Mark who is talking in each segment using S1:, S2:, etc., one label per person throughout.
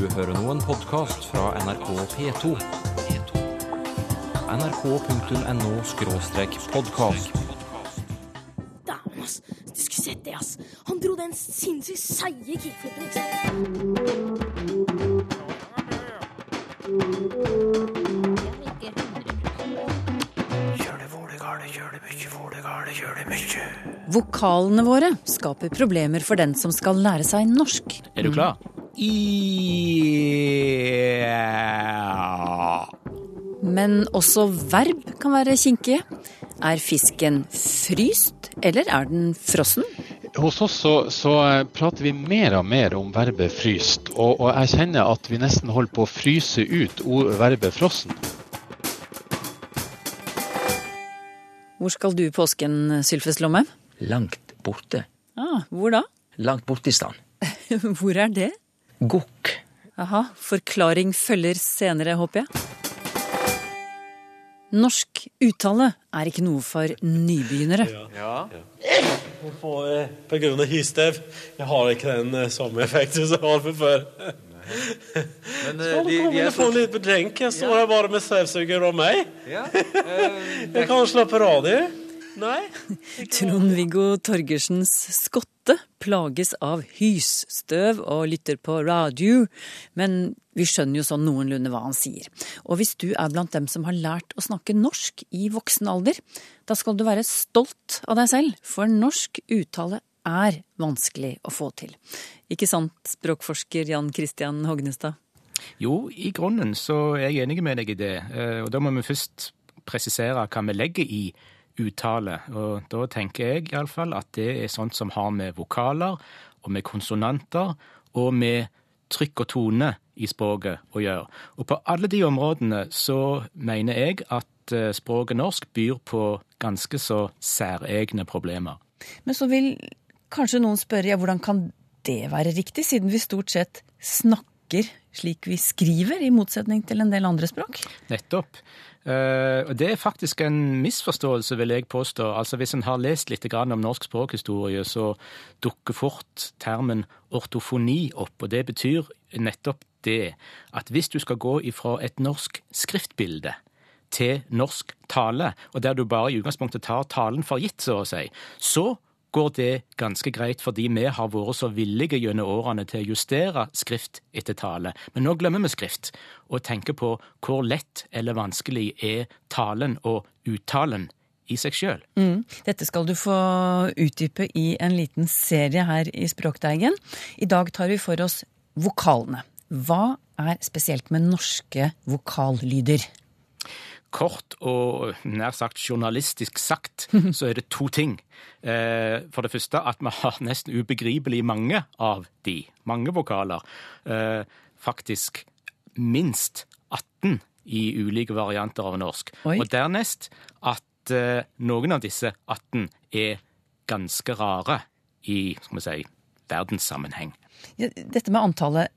S1: Du hører nå en podkast fra NRK P2. nrk.no-podkast.
S2: Dæven, ass. Du skulle sett det, ass. Han dro den sinnssykt seige kickflipen, ikke sant?
S3: Vokalene våre skaper problemer for den som skal lære seg norsk.
S4: Er du klar? I
S3: Men også verb kan være kinkige. Er fisken fryst, eller er den frossen?
S4: Hos oss så, så eh, prater vi mer og mer om verbet fryst, og, og jeg kjenner at vi nesten holder på å fryse ut ord- verbet frossen.
S3: Hvor skal du i påsken, Sylfes Lomme?
S5: Langt borte.
S3: Ah, hvor da?
S5: Langt borte i stand.
S3: Hvor er det?
S5: Gokk.
S3: Aha, forklaring følger senere, håper jeg. Norsk uttale er ikke noe for nybegynnere.
S6: Ja. på grunn av hystev. Jeg har ikke den eh, samme effekten som jeg har fra før.
S7: Men
S6: Så
S7: eh, de, de
S6: jeg
S7: er
S6: få
S7: så
S6: liten drink. Jeg står her bare med støvsuger og meg.
S7: ja, eh,
S6: Jeg kan slå på radio. Nei.
S3: Trond-Viggo Torgersens skotte plages av hysstøv og lytter på radio, men vi skjønner jo sånn noenlunde hva han sier. Og hvis du er blant dem som har lært å snakke norsk i voksen alder, da skal du være stolt av deg selv, for norsk uttale er vanskelig å få til. Ikke sant, språkforsker Jan Christian Hognestad?
S8: Jo, i grunnen så er jeg enig med deg i det. Eh, Og da må vi først presisere hva vi legger i uttale. Og da tenker jeg iallfall at det er sånt som har med vokaler og med konsonanter og med trykk og tone i språket å gjøre. Og på alle de områdene så mener jeg at eh, språket norsk byr på ganske så særegne problemer.
S3: Men så vil kanskje noen spørre ja, hvordan kan det være riktig, siden vi stort sett snakker slik vi skriver, i motsetning til en del andre språk?
S8: Nettopp. Eh, og Det er faktisk en misforståelse, vil jeg påstå. Altså Hvis en har lest litt om norsk språkhistorie, så dukker fort termen ortofoni opp. Og det betyr nettopp det at hvis du skal gå ifra et norsk skriftbilde til norsk tale, og der du bare i utgangspunktet tar talen for gitt, så å si, så går det ganske greit fordi vi har vært så villige gjennom årene til å justere skrift etter tale. Men nå glemmer vi skrift, og tenker på hvor lett eller vanskelig er talen og uttalen i seg sjøl.
S3: Mm. Dette skal du få utdype i en liten serie her i Språkteigen. I dag tar vi for oss vokalene. Hva er spesielt med norske vokallyder?
S8: Kort og nær sagt journalistisk sagt, så er det to ting. Eh, For det første at vi har nesten ubegripelig mange av de. Mange vokaler. Eh, Faktisk minst 18 i ulike varianter av norsk.
S3: Oi.
S8: Og dernest at eh, noen av disse 18 er ganske rare i skal vi si, verdenssammenheng.
S3: Dette med antallet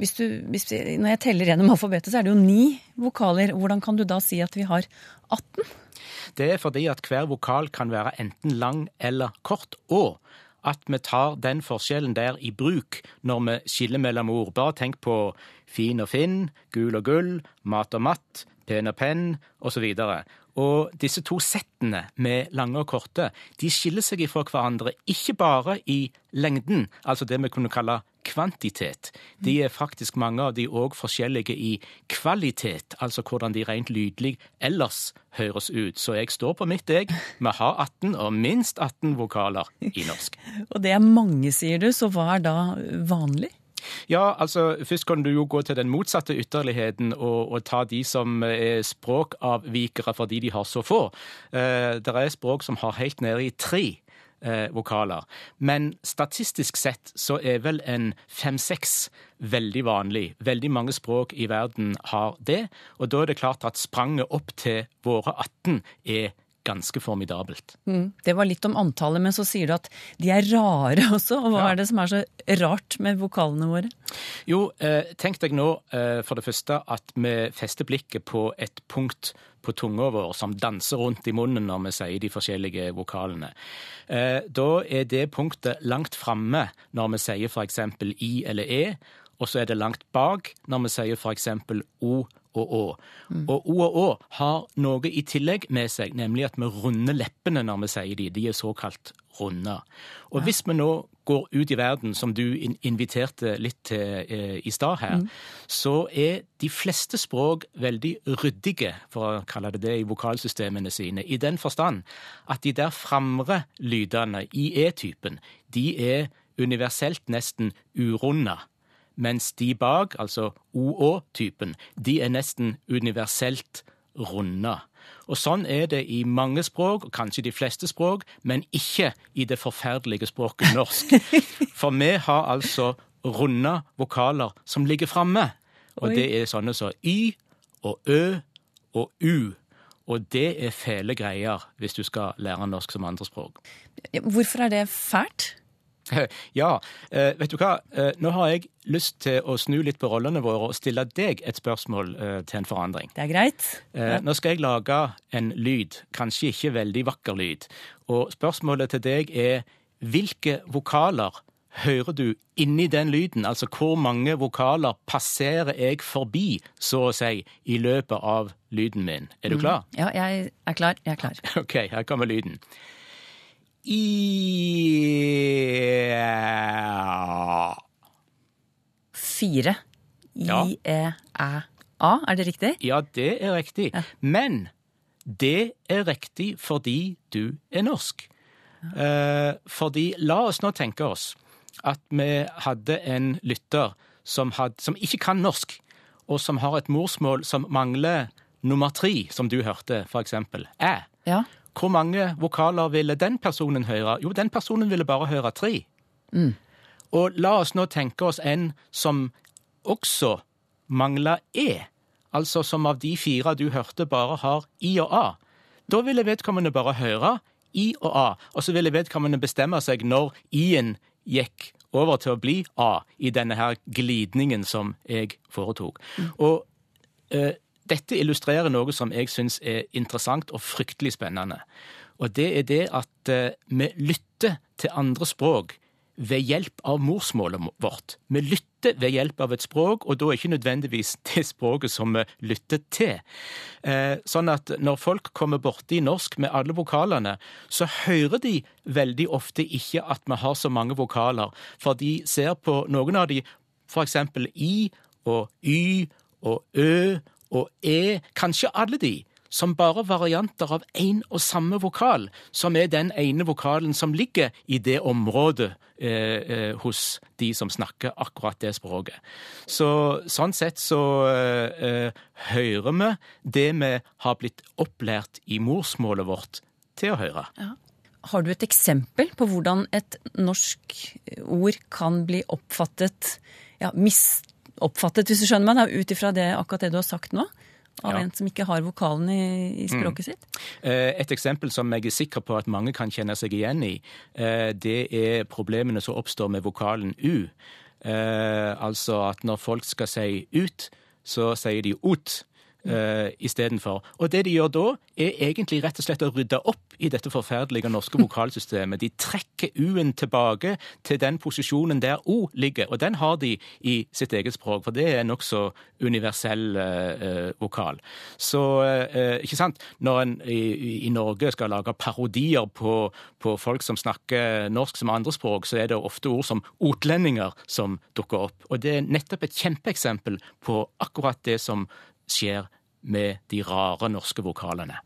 S3: hvis du, hvis Når jeg teller gjennom alfabetet, så er det jo ni vokaler. Hvordan kan du da si at vi har 18?
S8: Det er fordi at hver vokal kan være enten lang eller kort, og at vi tar den forskjellen der i bruk når vi skiller mellom ord. Bare tenk på fin og finn, gul og gull, mat og matt, pen og penn, osv. Og disse to settene med lange og korte, de skiller seg ifra hverandre ikke bare i lengden, altså det vi kunne kalle kvantitet. De er faktisk mange av de òg forskjellige i kvalitet, altså hvordan de rent lydlig ellers høres ut. Så jeg står på mitt, jeg. Vi har 18, og minst 18 vokaler i norsk.
S3: Og det er mange, sier du, så hva er da vanlig?
S8: Ja, altså først kan du jo gå til den motsatte ytterligheten og, og ta de som er språkavvikere fordi de har så få. Eh, det er språk som har helt nede i tre eh, vokaler. Men statistisk sett så er vel en fem-seks veldig vanlig. Veldig mange språk i verden har det, og da er det klart at spranget opp til våre 18 er ganske formidabelt.
S3: Mm. Det var litt om antallet, men så sier du at de er rare også. Og hva
S8: Ja.
S3: er det som er så rart med vokalene våre?
S8: Jo, eh, tenk deg nå eh, for det første at vi fester blikket på et punkt på tunga vår som danser rundt i munnen når vi sier de forskjellige vokalene. Eh, da er det punktet langt framme når vi sier f.eks. i eller e, og så er det langt bak når vi sier for eksempel O og Å. Og O og Å har noe i tillegg med seg, nemlig at vi runder leppene når vi sier de. De er såkalt runde. Og hvis vi nå går ut i verden, som du inviterte litt til eh, i stad her, så er de fleste språk veldig ryddige, for å kalle det det, i vokalsystemene sine. I den forstand at de der framre lydene i E-typen, de er universelt nesten urunda. Mens de bak, altså OÅ-typen, de er nesten universelt runda. Og sånn er det i mange språk, og kanskje de fleste språk, men ikke i det forferdelige språket norsk. For vi har altså runde vokaler som ligger framme. Og
S3: Oi.
S8: det er sånne som Y og Ø og U. Og det er fæle greier hvis du skal lære norsk som andrespråk.
S3: Hvorfor er det fælt?
S8: Ja, eh, vet du hva? Eh, nå har jeg lyst til å snu litt på rollene våre og stille deg et spørsmål eh, til en forandring.
S3: Det er greit.
S8: Nå skal jeg lage en lyd, kanskje ikke veldig vakker lyd. Og spørsmålet til deg er hvilke vokaler hører du inni den lyden? Altså hvor mange vokaler passerer jeg forbi, så å si, i løpet av lyden min? Er du klar?
S3: Ja, jeg er klar. Jeg er klar.
S8: Ok, her kommer lyden. I
S3: Fire. I-e-æ-a, er det riktig?
S8: Ja, det er riktig. Men det er riktig fordi du er norsk. Eh, fordi la oss nå tenke oss at vi hadde en lytter som, had, som ikke kan norsk, og som har et morsmål som mangler nummer tre, som du hørte, for eksempel, æ.
S3: Ja.
S8: Hvor mange vokaler ville den personen høre? Jo, den personen ville bare høre tre. Og la oss nå tenke oss en som også mangler e. Altså som av de fire du hørte, bare har i og a. Da ville vedkommende bare høre i og a, og så ville vedkommende bestemme seg når i-en gikk over til å bli a i denne her glidningen som jeg foretok. Og eh, dette illustrerer noe som jeg syns er interessant og fryktelig spennende. Og det er det at eh, vi lytter til andre språk ved hjelp av morsmålet vårt. Vi lytter ved hjelp av et språk, og da er ikke nødvendigvis det språket som vi lytter til. Eh, sånn at når folk kommer borti norsk med alle vokalene, så hører de veldig ofte ikke at vi har så mange vokaler, for de ser på noen av de, eksempel i og y og ø og e, kanskje alle de, som bare varianter av én og samme vokal, som er den ene vokalen som ligger i det området eh, eh, hos de som snakker akkurat det språket. Så sånn sett så eh, eh, hører vi det vi har blitt opplært i morsmålet vårt til å høre.
S3: Har du et eksempel på hvordan et norsk ord kan bli oppfattet, ja, misoppfattet, hvis du skjønner meg, da, ut ifra det, akkurat det du har sagt nå? Av
S8: Ja.
S3: en som ikke har vokalen i, i språket sitt?
S8: Eh, Et eksempel som jeg er sikker på at mange kan kjenne seg igjen i, eh, det er problemene som oppstår med vokalen U. Eh, Altså at når folk skal si ut, så sier de ut uh, istedenfor. Og det de gjør da, er egentlig rett og slett å rydde opp i dette forferdelige norske vokalsystemet. De trekker U-en tilbake til den posisjonen der O ligger, og den har de i sitt eget språk, for det er en nokså universell eh, vokal. Så, uh, ikke sant, når en i, i Norge skal lage parodier på, på folk som snakker norsk som andrespråk, så er det ofte ord som otlendinger som dukker opp. Og det er nettopp et kjempeeksempel på akkurat det som skjer med de rare norske vokalene.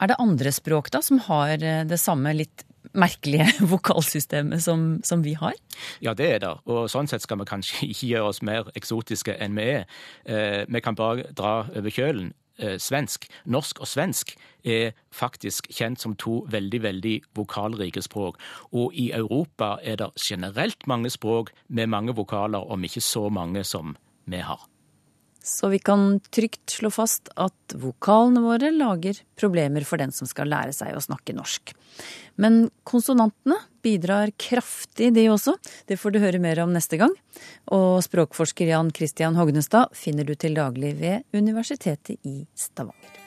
S3: Er det andre språk da som har eh, det samme litt merkelige vokalsystemet som, som vi har?
S8: Ja, det er det. Og sånn sett skal vi kanskje ikke gjøre oss mer eksotiske enn vi er. Eh, vi kan bare dra over kjølen. Eh, svensk, norsk og svensk er faktisk kjent som to veldig, veldig vokalrike språk. Og i Europa er det generelt mange språk med mange vokaler, om ikke så mange som vi har.
S3: Så vi kan trygt slå fast at vokalene våre lager problemer for den som skal lære seg å snakke norsk. Men konsonantene bidrar kraftig, de også. Det får du høre mer om neste gang. Og språkforsker Jan Christian Hognestad finner du til daglig ved Universitetet i Stavanger.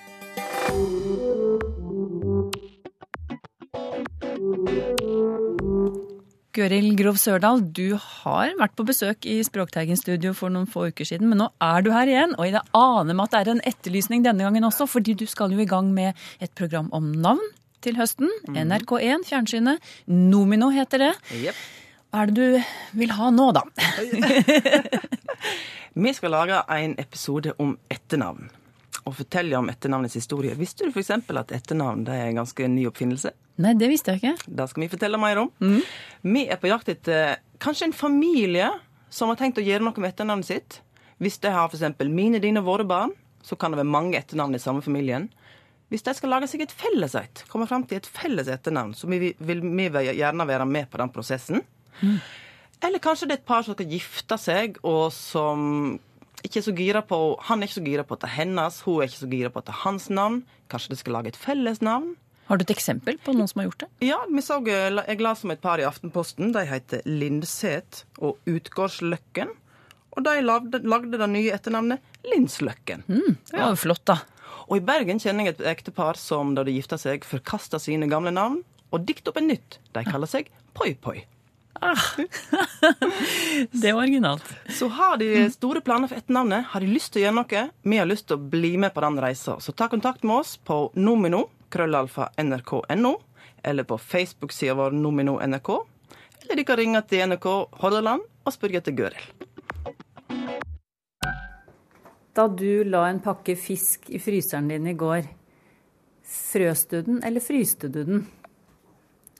S3: Gøril Grov Sørdal, du har vært på besøk i Språkteigen studio for noen få uker siden, men nå er du her igjen. Og jeg aner meg at det er en etterlysning denne gangen også, fordi du skal jo i gang med et program om navn til høsten. NRK1, fjernsynet. Nomino heter det.
S9: Yep.
S3: Hva er det du vil ha nå, da?
S9: Vi skal lage en episode om etternavn. Og fortelle om etternavnets historie. Visste du f.eks. at etternavn er en ganske ny oppfinnelse?
S3: Nei, det visste jeg ikke.
S9: Det skal vi fortelle mer om. Vi er på jakt etter kanskje en familie som har tenkt å gjøre noe med etternavnet sitt. Hvis de har f.eks. mine, dine og våre barn, så kan det være mange etternavn i samme familien. Hvis de skal lage seg et felles et, komme fram til et felles etternavn, så vil vi, vil vi gjerne være med på den prosessen. Eller kanskje det er et par som skal gifte seg, og som ikke så gira på Han er ikke så gira på at det er hennes, hun er ikke så gira på at det er hans navn. Kanskje de skal lage et felles navn.
S3: Har du et eksempel på noen som har gjort det?
S9: Ja, så, jeg leste om et par i Aftenposten. De heter Lindseth og Utgårdsløkken. Og de lagde, lagde det nye etternavnet Lindsløkken.
S3: Mm, det var jo flott, da.
S9: Og i Bergen kjenner jeg et ektepar som da de gifta seg, forkasta sine gamle navn og dikta opp en nytt. De kaller seg Poi Poi.
S3: Det var originalt.
S9: Så har de store planer for etternavnet, har de lyst til å gjøre noe, vi har lyst til å bli med på den reisa. Så ta kontakt med oss på nomino, krøllalfa, nrk.no, eller på Facebook-sida vår Nomino NRK. Eller de kan ringe til NRK Hordaland og spørre etter Gøril.
S3: Da du la en pakke fisk i fryseren din i går, frøs du den, eller fryste du den?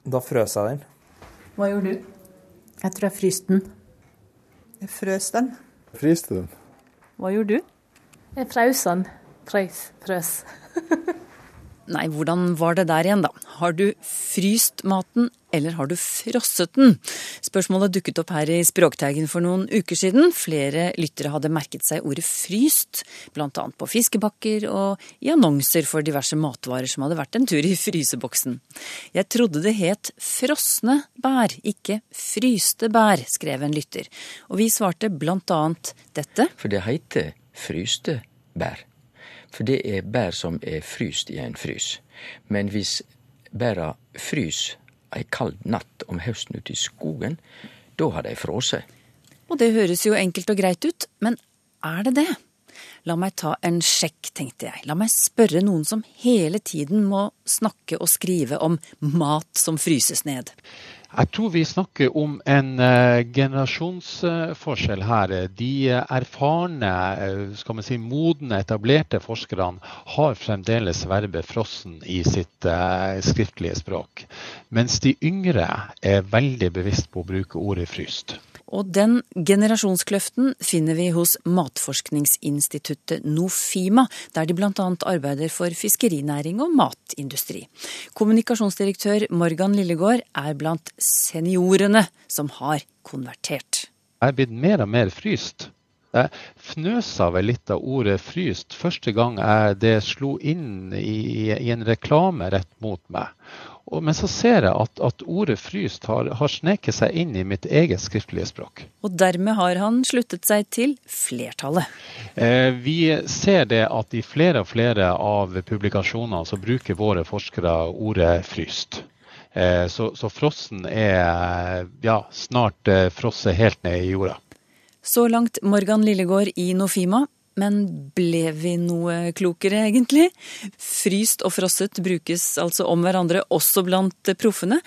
S10: Da frøs jeg den.
S3: Hva gjorde du? Jeg tror jeg fryste den.
S11: Jeg frøs den.
S10: Fryste den.
S3: Hva gjorde du?
S2: Jeg frøs den. Frøs. Frøs.
S3: Nei, hvordan var det der igjen, da? Har du fryst maten, eller har du frosset den? Spørsmålet dukket opp her i Språkteigen for noen uker siden. Flere lyttere hadde merket seg ordet fryst, annet på fiskebakker og i annonser for diverse matvarer som hadde vært en tur i fryseboksen. Jeg trodde det het frosne bær, ikke fryste bær, skrev en lytter. Og vi svarte annet dette.
S5: For det heter fryste bær. For det er bær som er fryst i en frys. Men hvis bæra frys ei kald natt om høsten ute i skogen, da har de frose.
S3: Og det høres jo enkelt og greit ut, men er det det? La meg ta en sjekk, tenkte jeg. La meg spørre noen som hele tiden må snakke og skrive om mat som fryses ned.
S4: Jeg tror vi snakker om en uh, generasjonsforskjell her. De erfarne, uh, skal man si modne, etablerte forskerne har fremdeles verbet 'frossen' i sitt uh, skriftlige språk. Mens de yngre er veldig bevisst på å bruke ordet 'fryst'.
S3: Og den generasjonskløften finner vi hos Matforskningsinstituttet Nofima, der de bl.a. arbeider for fiskerinæring og matindustri. Kommunikasjonsdirektør Morgan Lillegård er blant seniorene som har konvertert.
S4: Jeg er blitt mer og mer fryst. Jeg fnøsa vel litt av ordet 'fryst' første gang det slo inn i, i en reklame rett mot meg. Og, men så ser jeg at, at ordet 'fryst' har, har sneket seg inn i mitt eget skriftlige språk.
S3: Og dermed har han sluttet seg til flertallet.
S4: Eh, vi ser det at i flere og flere av publikasjonene så bruker våre forskere ordet 'fryst'. Eh, så, så, frossen er ja, snart eh, frosset helt ned i jorda.
S3: Så langt Morgan Lillegård i Nofima. Men ble vi noe klokere, egentlig? Fryst og frosset brukes altså om hverandre også blant proffene.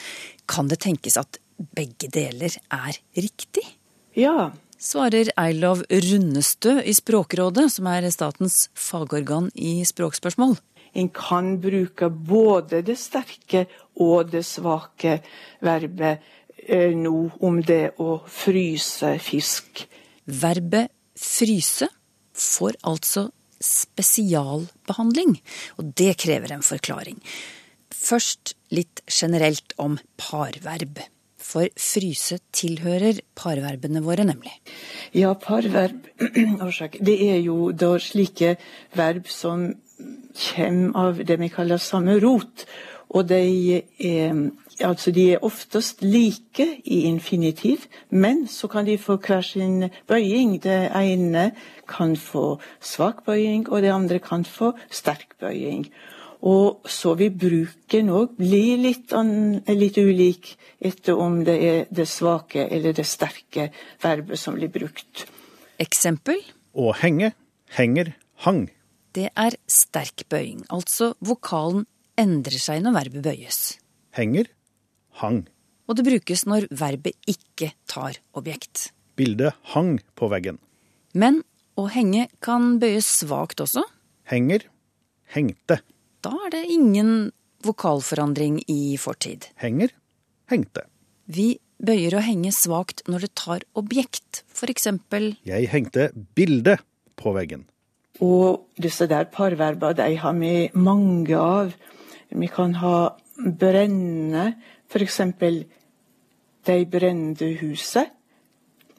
S3: Kan det tenkes at begge deler er riktig?
S11: Ja.
S3: Svarer Eilov Rundestø i Språkrådet, som er statens fagorgan i språkspørsmål.
S11: En kan bruke både det sterke og det svake verbet eh, nå om det å fryse fisk.
S3: Verbet fryse får altså spesialbehandling, og det krever en forklaring. Først litt generelt om parverb. For fryse tilhører parverbene våre, nemlig.
S11: Ja, parverb. Det er jo da slike verb som kommer av det vi kaller samme rot. Og de er, altså de er oftest like i infinitiv, men så kan de få hver sin bøying. Det ene kan få svak bøying, og det andre kan få sterk bøying. Og så vil bruken òg bli litt, an, litt ulik etter om det er det svake eller det sterke verbet som blir brukt.
S3: Eksempel?
S12: Å henge, henger, hang.
S3: Det er sterk bøying, altså vokalen endrer seg når verbet bøyes.
S12: Henger, hang.
S3: Og det brukes når verbet ikke tar objekt.
S12: Bildet hang på veggen.
S3: Men å henge kan bøyes svakt også.
S12: Henger, hengte.
S3: Da er det ingen vokalforandring i fortid.
S12: Henger, hengte.
S3: Vi bøyer å henge svakt når det tar objekt, eksempel
S12: Jeg hengte bildet på veggen.
S11: Og disse der parverba, de har vi mange av. Vi kan ha brenne, eksempel de brente huset.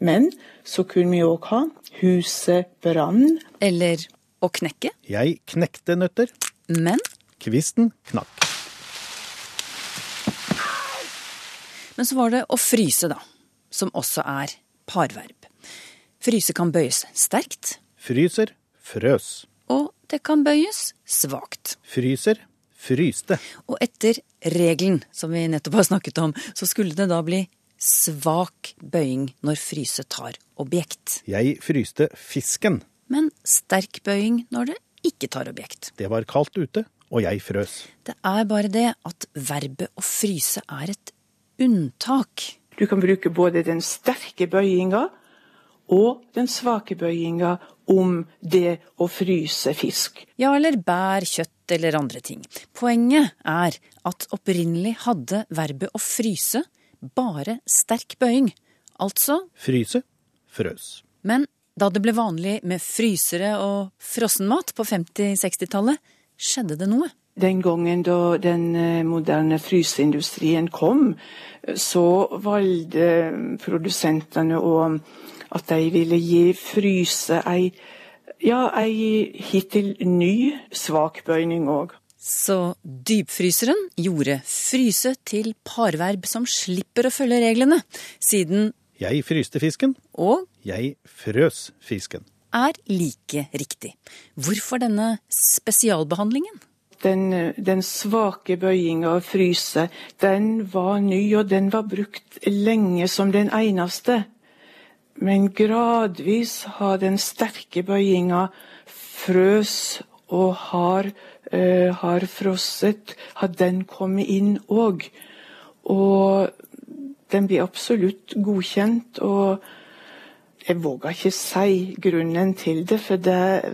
S11: Men så kunne vi òg ha huset brann.
S3: Eller å knekke.
S12: Jeg knekte nøtter.
S3: Men
S12: Kvisten knakk.
S3: Men så var det å fryse, da. Som også er parverb. Fryse kan bøyes sterkt.
S12: Fryser, frøs.
S3: Og det kan bøyes svakt.
S12: Fryser, fryste.
S3: Og etter regelen som vi nettopp har snakket om, så skulle det da bli svak bøying når fryse tar objekt.
S12: Jeg fryste fisken.
S3: Men sterk bøying når det ikke tar objekt.
S12: Det var kaldt ute, og jeg frøs.
S3: Det er bare det at verbet å fryse er et unntak.
S11: Du kan bruke både den sterke bøyinga og den svake bøyinga om det å fryse fisk.
S3: Ja, eller bær, kjøtt eller andre ting. Poenget er at opprinnelig hadde verbet å fryse bare sterk bøying. Altså
S12: Fryse, frøs.
S3: Men da det ble vanlig med frysere og frossenmat på 50-60-tallet, skjedde det noe.
S11: Den gangen da den eh, moderne fryseindustrien kom, så valgte produsentene å at de ville gi fryse ei, ja, ei hittil ny svakbøyning òg.
S3: Så dypfryseren gjorde fryse til parverb som slipper å følge reglene, siden
S12: Jeg fryste fisken.
S3: Og
S12: Jeg frøs fisken.
S3: er like riktig. Hvorfor denne spesialbehandlingen?
S11: Den, den svake bøyinga av fryse, den var ny, og den var brukt lenge som den eneste. Men gradvis har den sterke bøyinga frøs og har, uh, har frosset, har den kommet inn òg. Og den blir absolutt godkjent. og jeg våger ikke si grunnen til det, for det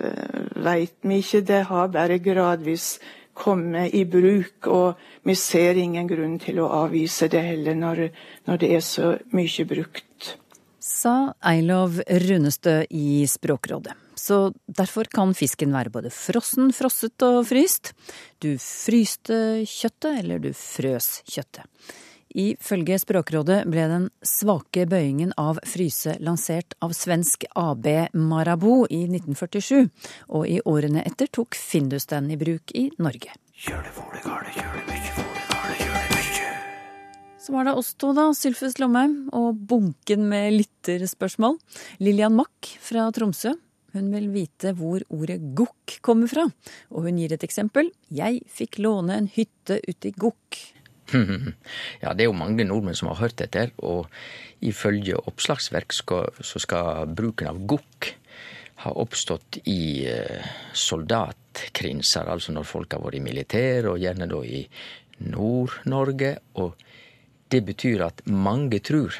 S11: veit vi ikke. Det har bare gradvis kommet i bruk, og vi ser ingen grunn til å avvise det heller, når, når det er så mye brukt.
S3: Sa Eilov Runestø i Språkrådet. Så derfor kan fisken være både frossen, frosset og fryst. Du fryste kjøttet, eller du frøs kjøttet. Ifølge Språkrådet ble den svake bøyingen av fryse lansert av svensk AB Marabou i 1947, og i årene etter tok Findus den i bruk i Norge. Var det oss to, da, Sylfus Lomheim og bunken med lytterspørsmål. Lillian Mack fra Tromsø. Hun vil vite hvor ordet gokk kommer fra, og hun gir et eksempel. Jeg fikk låne en hytte ute i Gokk.
S5: Ja, det er jo mange nordmenn som har hørt dette, og ifølge oppslagsverk så skal bruken av gokk ha oppstått i eh, soldatkrinser, altså når folk har vært i militæret, og gjerne da i Nord-Norge. Og det betyr at mange tror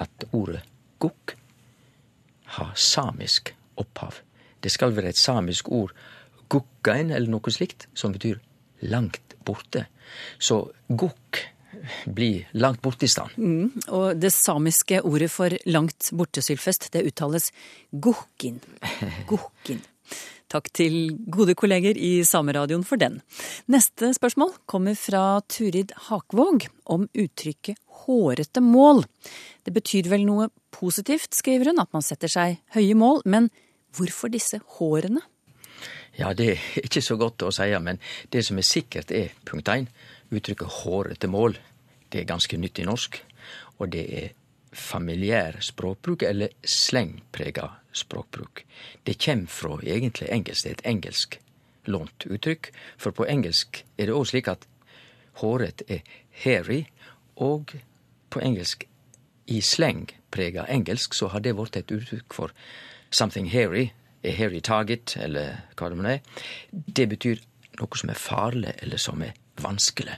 S5: at ordet gokk har samisk opphav. Det skal være et samisk ord, gokkain eller noe slikt, som betyr langt borte. Så gokk blir langt borte i stand.
S3: Mm, og det samiske ordet for langt borte, Sylfest, det uttales gokkin. Gokkin. Takk til gode kolleger i Sameradioen for den. Neste spørsmål kommer fra Turid Hakvåg om uttrykket hårete mål. Det betyr vel noe positivt, skriver hun, at man setter seg høye mål, men hvorfor disse hårene?
S5: Ja, det er ikke så godt å si, men det som er sikkert er, punkt én, uttrykket hårete mål. Det er ganske nytt i norsk, og det er familiær språkbruk, eller slengprega språkbruk. Det kjem fra egentlig engelsk, det er et engelsk lånt uttrykk. For på engelsk er det òg slik at håret er hairy, og på engelsk, i slengprega engelsk, så har det blitt et uttrykk for something hairy, a hairy target, eller hva det nå er. Det betyr noe som er farlig, eller som er vanskelig.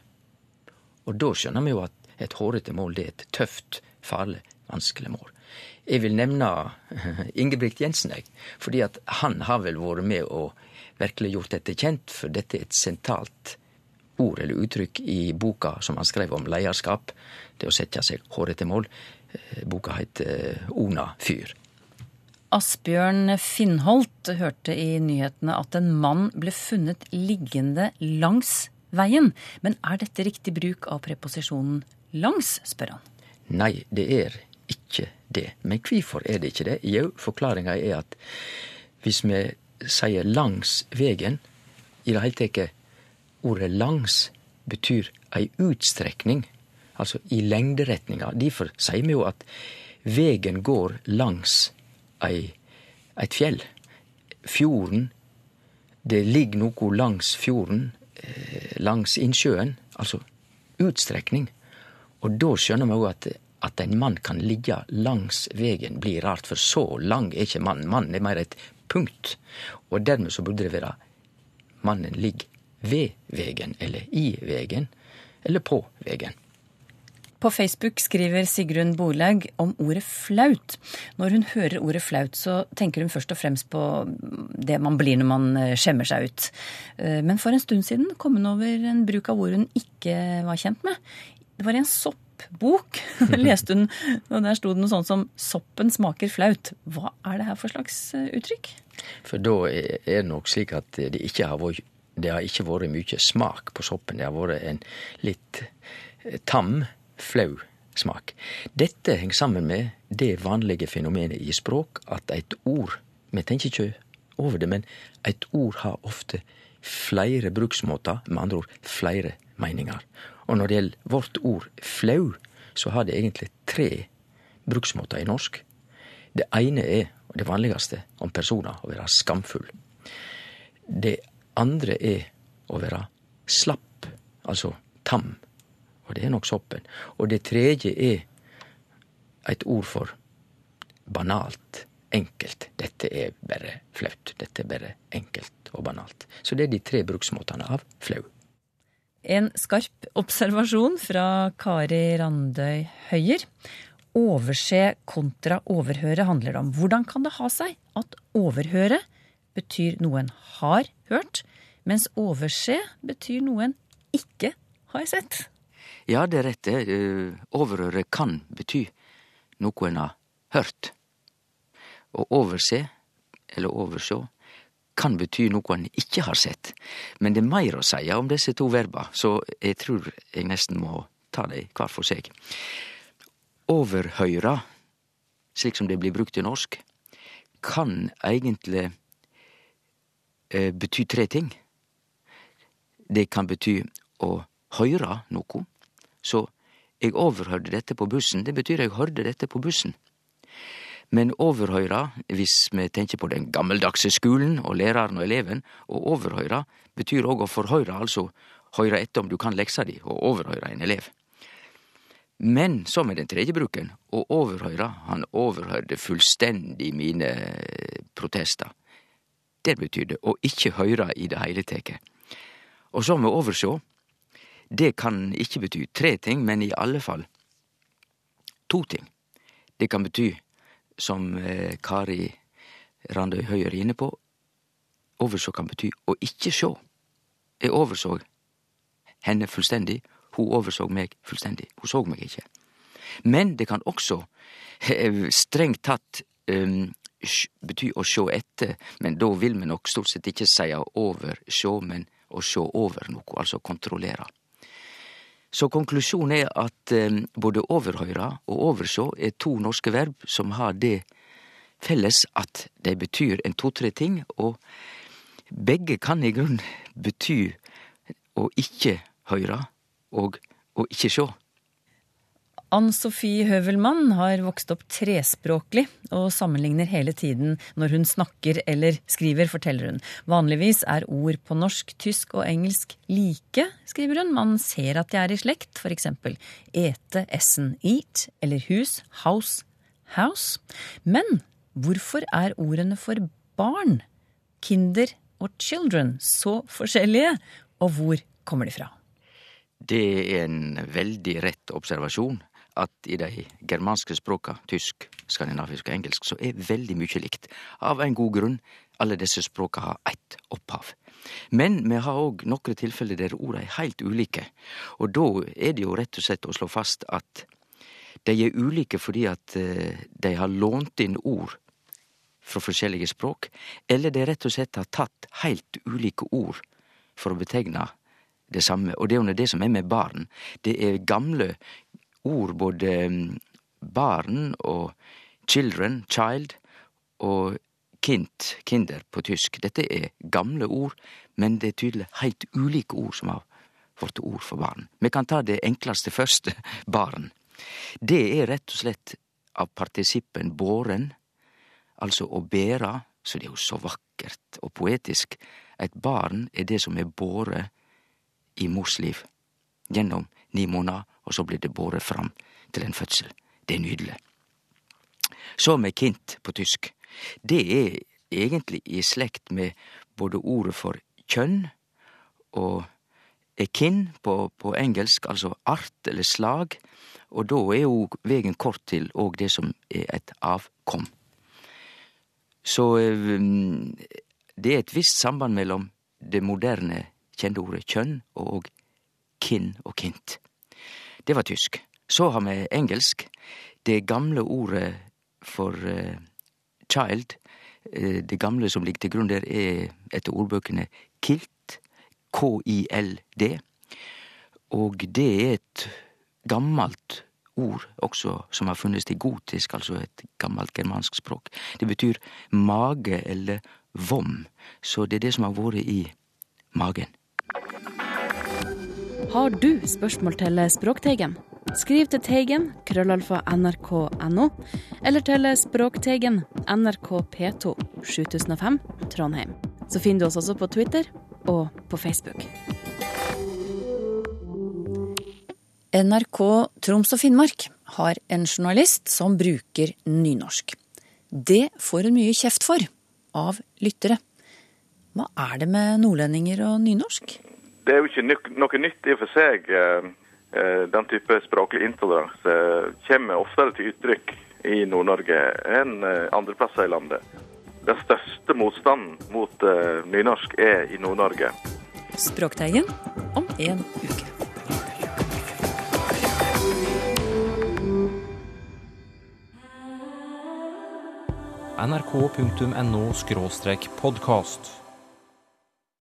S5: Og da skjønner vi jo at et hårete mål, det er et tøft, farlig, vanskelig mål. Jeg vil nevne Ingebrigt Jensen, jeg, fordi at han har vel vært med og virkelig gjort dette kjent, for dette er et sentralt ord eller uttrykk i boka som han skrev om lederskap, det å sette seg hårete mål. Eh, Boka heter Ona fyr.
S3: Asbjørn Finnholt hørte i nyhetene at en mann ble funnet liggende langs veien. Men er dette riktig bruk av preposisjonen langs, spør han.
S5: Nei, det er ikke det. Men hvorfor er det ikke det? Jo, forklaringa er at hvis vi sier langs vegen, i det hele tatt ordet langs betyr ei utstrekning, altså i lengderetninga. Derfor sier vi jo at vegen går langs ei, eit fjell. Fjorden Det ligger noe langs fjorden, eh, langs innsjøen. Altså utstrekning. Og da skjønner vi òg at, at en mann kan ligge langs vegen blir rart, for så lang er ikke mannen. Mannen er mer et punkt. Og dermed så burde det være mannen ligger ved vegen, eller i vegen, eller på vegen.
S3: På Facebook skriver Sigrun Borlaug om ordet flaut. Når hun hører ordet flaut, så tenker hun først og fremst på det man blir når man eh, skjemmer seg ut. Eh, Men for en stund siden kom hun over en bruk av ord hun ikke var kjent med. Det var en en soppbok. leste hun, og der sto det noe sånt som 'soppen smaker flaut'. Hva er det her for slags eh, uttrykk?
S5: For da er det nok slik at det ikke har vært har ikke vært mye smak på soppen. Det har vært en litt eh, tam, flau smak. Dette henger sammen med det vanlige fenomenet i språk at et ord Vi tenker ikke over det, men et ord har ofte flere bruksmåter, med andre ord flere meninger. Og når det gjelder vårt ord flau, så har det egentlig tre bruksmåter i norsk. Det ene er, og det vanligste, om personer å være skamfull. Det andre er å være slapp, altså tam. Og det er nok soppen. Og det tredje er et ord for banalt, enkelt. Dette er bare flaut. Dette er bare enkelt og banalt. Så det er de tre bruksmåtene av flau.
S3: En skarp observasjon fra Kari Randøy Høyer. Overse kontra overhøre handler det om. Hvordan kan det ha seg at overhøre betyr noe en har hørt, mens overse betyr noe en ikke har sett?
S5: Ja, det er rett det. Eh, Overhøre kan bety noe en har hørt. Å overse, eller oversjå, kan bety noe en ikke har sett. Men det er meir å seie om disse to verba, så jeg tror jeg nesten må ta dei hver for seg. Overhøyra, slik som det blir brukt i norsk, kan egentlig eh, bety tre ting. Det kan bety å høyre noko. Så eg overhørte dette på bussen, det betyr eg hørte dette på bussen. Men overhøyra, hvis vi tenker på den gammeldagse skulen og læraren og eleven, å overhøyra betyr òg å forhøyre, altså høyre etter om du kan leksa di, og overhøyre en elev. Men så med den tredje bruken, å overhøyre, han overhørte fullstendig mine protester. Det betyr det å ikkje høyre i det heile teke. Og så med oversjå, det kan ikkje bety tre ting, men i alle fall to ting. Det kan bety, som eh, Kari Randøy Høyer er inne på, oversjå kan bety å ikke sjå. Jeg overså henne fullstendig, hun overså meg fullstendig. Hun så meg ikke. Men det kan også eh, strengt tatt um, bety å sjå etter, men da vil vi nok stort sett ikke seie oversjå, men å sjå over noe, altså kontrollere. Så konklusjonen er at eh, både overhøyre og oversjå er to norske verb som har det felles at de betyr en to-tre ting, og begge kan i grunn bety å ikke høyre og å ikke sjå.
S3: Ann Sofie Høvelmann har vokst opp trespråklig og sammenligner hele tiden når hun snakker eller skriver, forteller hun. Vanligvis er ord på norsk, tysk og engelsk like, skriver hun. Man ser at de er i slekt, f.eks. ete, essen, eat, eller hus, house, house. Men hvorfor er ordene for barn, kinder og children så forskjellige, og hvor kommer de fra?
S5: Det er en veldig rett observasjon at i de germanske språka, tysk, skandinavisk og engelsk, så er veldig mykje likt. Av en god grunn. Alle disse språka har eitt opphav. Men vi har òg nokre tilfelle der orda er heilt ulike. Og da er det jo rett og slett å slå fast at de er ulike fordi at dei de har lånt inn ord fra forskjellige språk, eller de rett og slett har tatt heilt ulike ord for å betegne det samme. Og det er jo det som er med barn. Det er gamle ord, både mm, barn og children, child, og kind, kinder på tysk. Dette er gamle ord, men det er tydelig heilt ulike ord som har fått ord for barn. Vi kan ta det enklaste første, barn. Det er rett og slett av partisippen båren, altså å bæra, så det er jo så vakkert og poetisk. Et barn er det som er båret i mors liv gjennom ni måneder og så blir det båret fram til en fødsel. Det er nydelig. Så med kint på tysk. Det er egentlig i slekt med både ordet for kjønn og kin på, på engelsk, altså art eller slag, og da er jo vegen kort til òg det som er et avkom. Så um, det er et visst samband mellom det moderne kjente ordet kjønn og kin og kint. Det var tysk. Så har vi engelsk. Det gamle ordet for uh, child, uh, det gamle som ligger til grunn der, er etter ordbøkene kilt. K-i-l-d. Og det er et gammelt ord også som har funnes i gotisk, altså et gammelt germansk språk. Det betyr mage eller vom, så det er det som har vært i magen.
S13: Har du spørsmål til Språkteigen? Skriv til Teigen, krøllalfa nrk.no, eller til Språkteigen, NRK P2, 7005, Trondheim. Så finner du oss også på Twitter og på Facebook.
S3: NRK Troms og Finnmark har en journalist som bruker nynorsk. Det får hun mye kjeft for av lyttere. Hva er det med nordlendinger og nynorsk?
S14: Det er jo ikke noe nytt i og for seg. Eh, eh, den type språklig intoleranse kommer oftere til uttrykk i Nord-Norge enn eh, andre plasser i landet. Den største motstanden mot nynorsk er i Nord-Norge.
S3: Språkteigen om en uke.
S1: nrk.no podkast.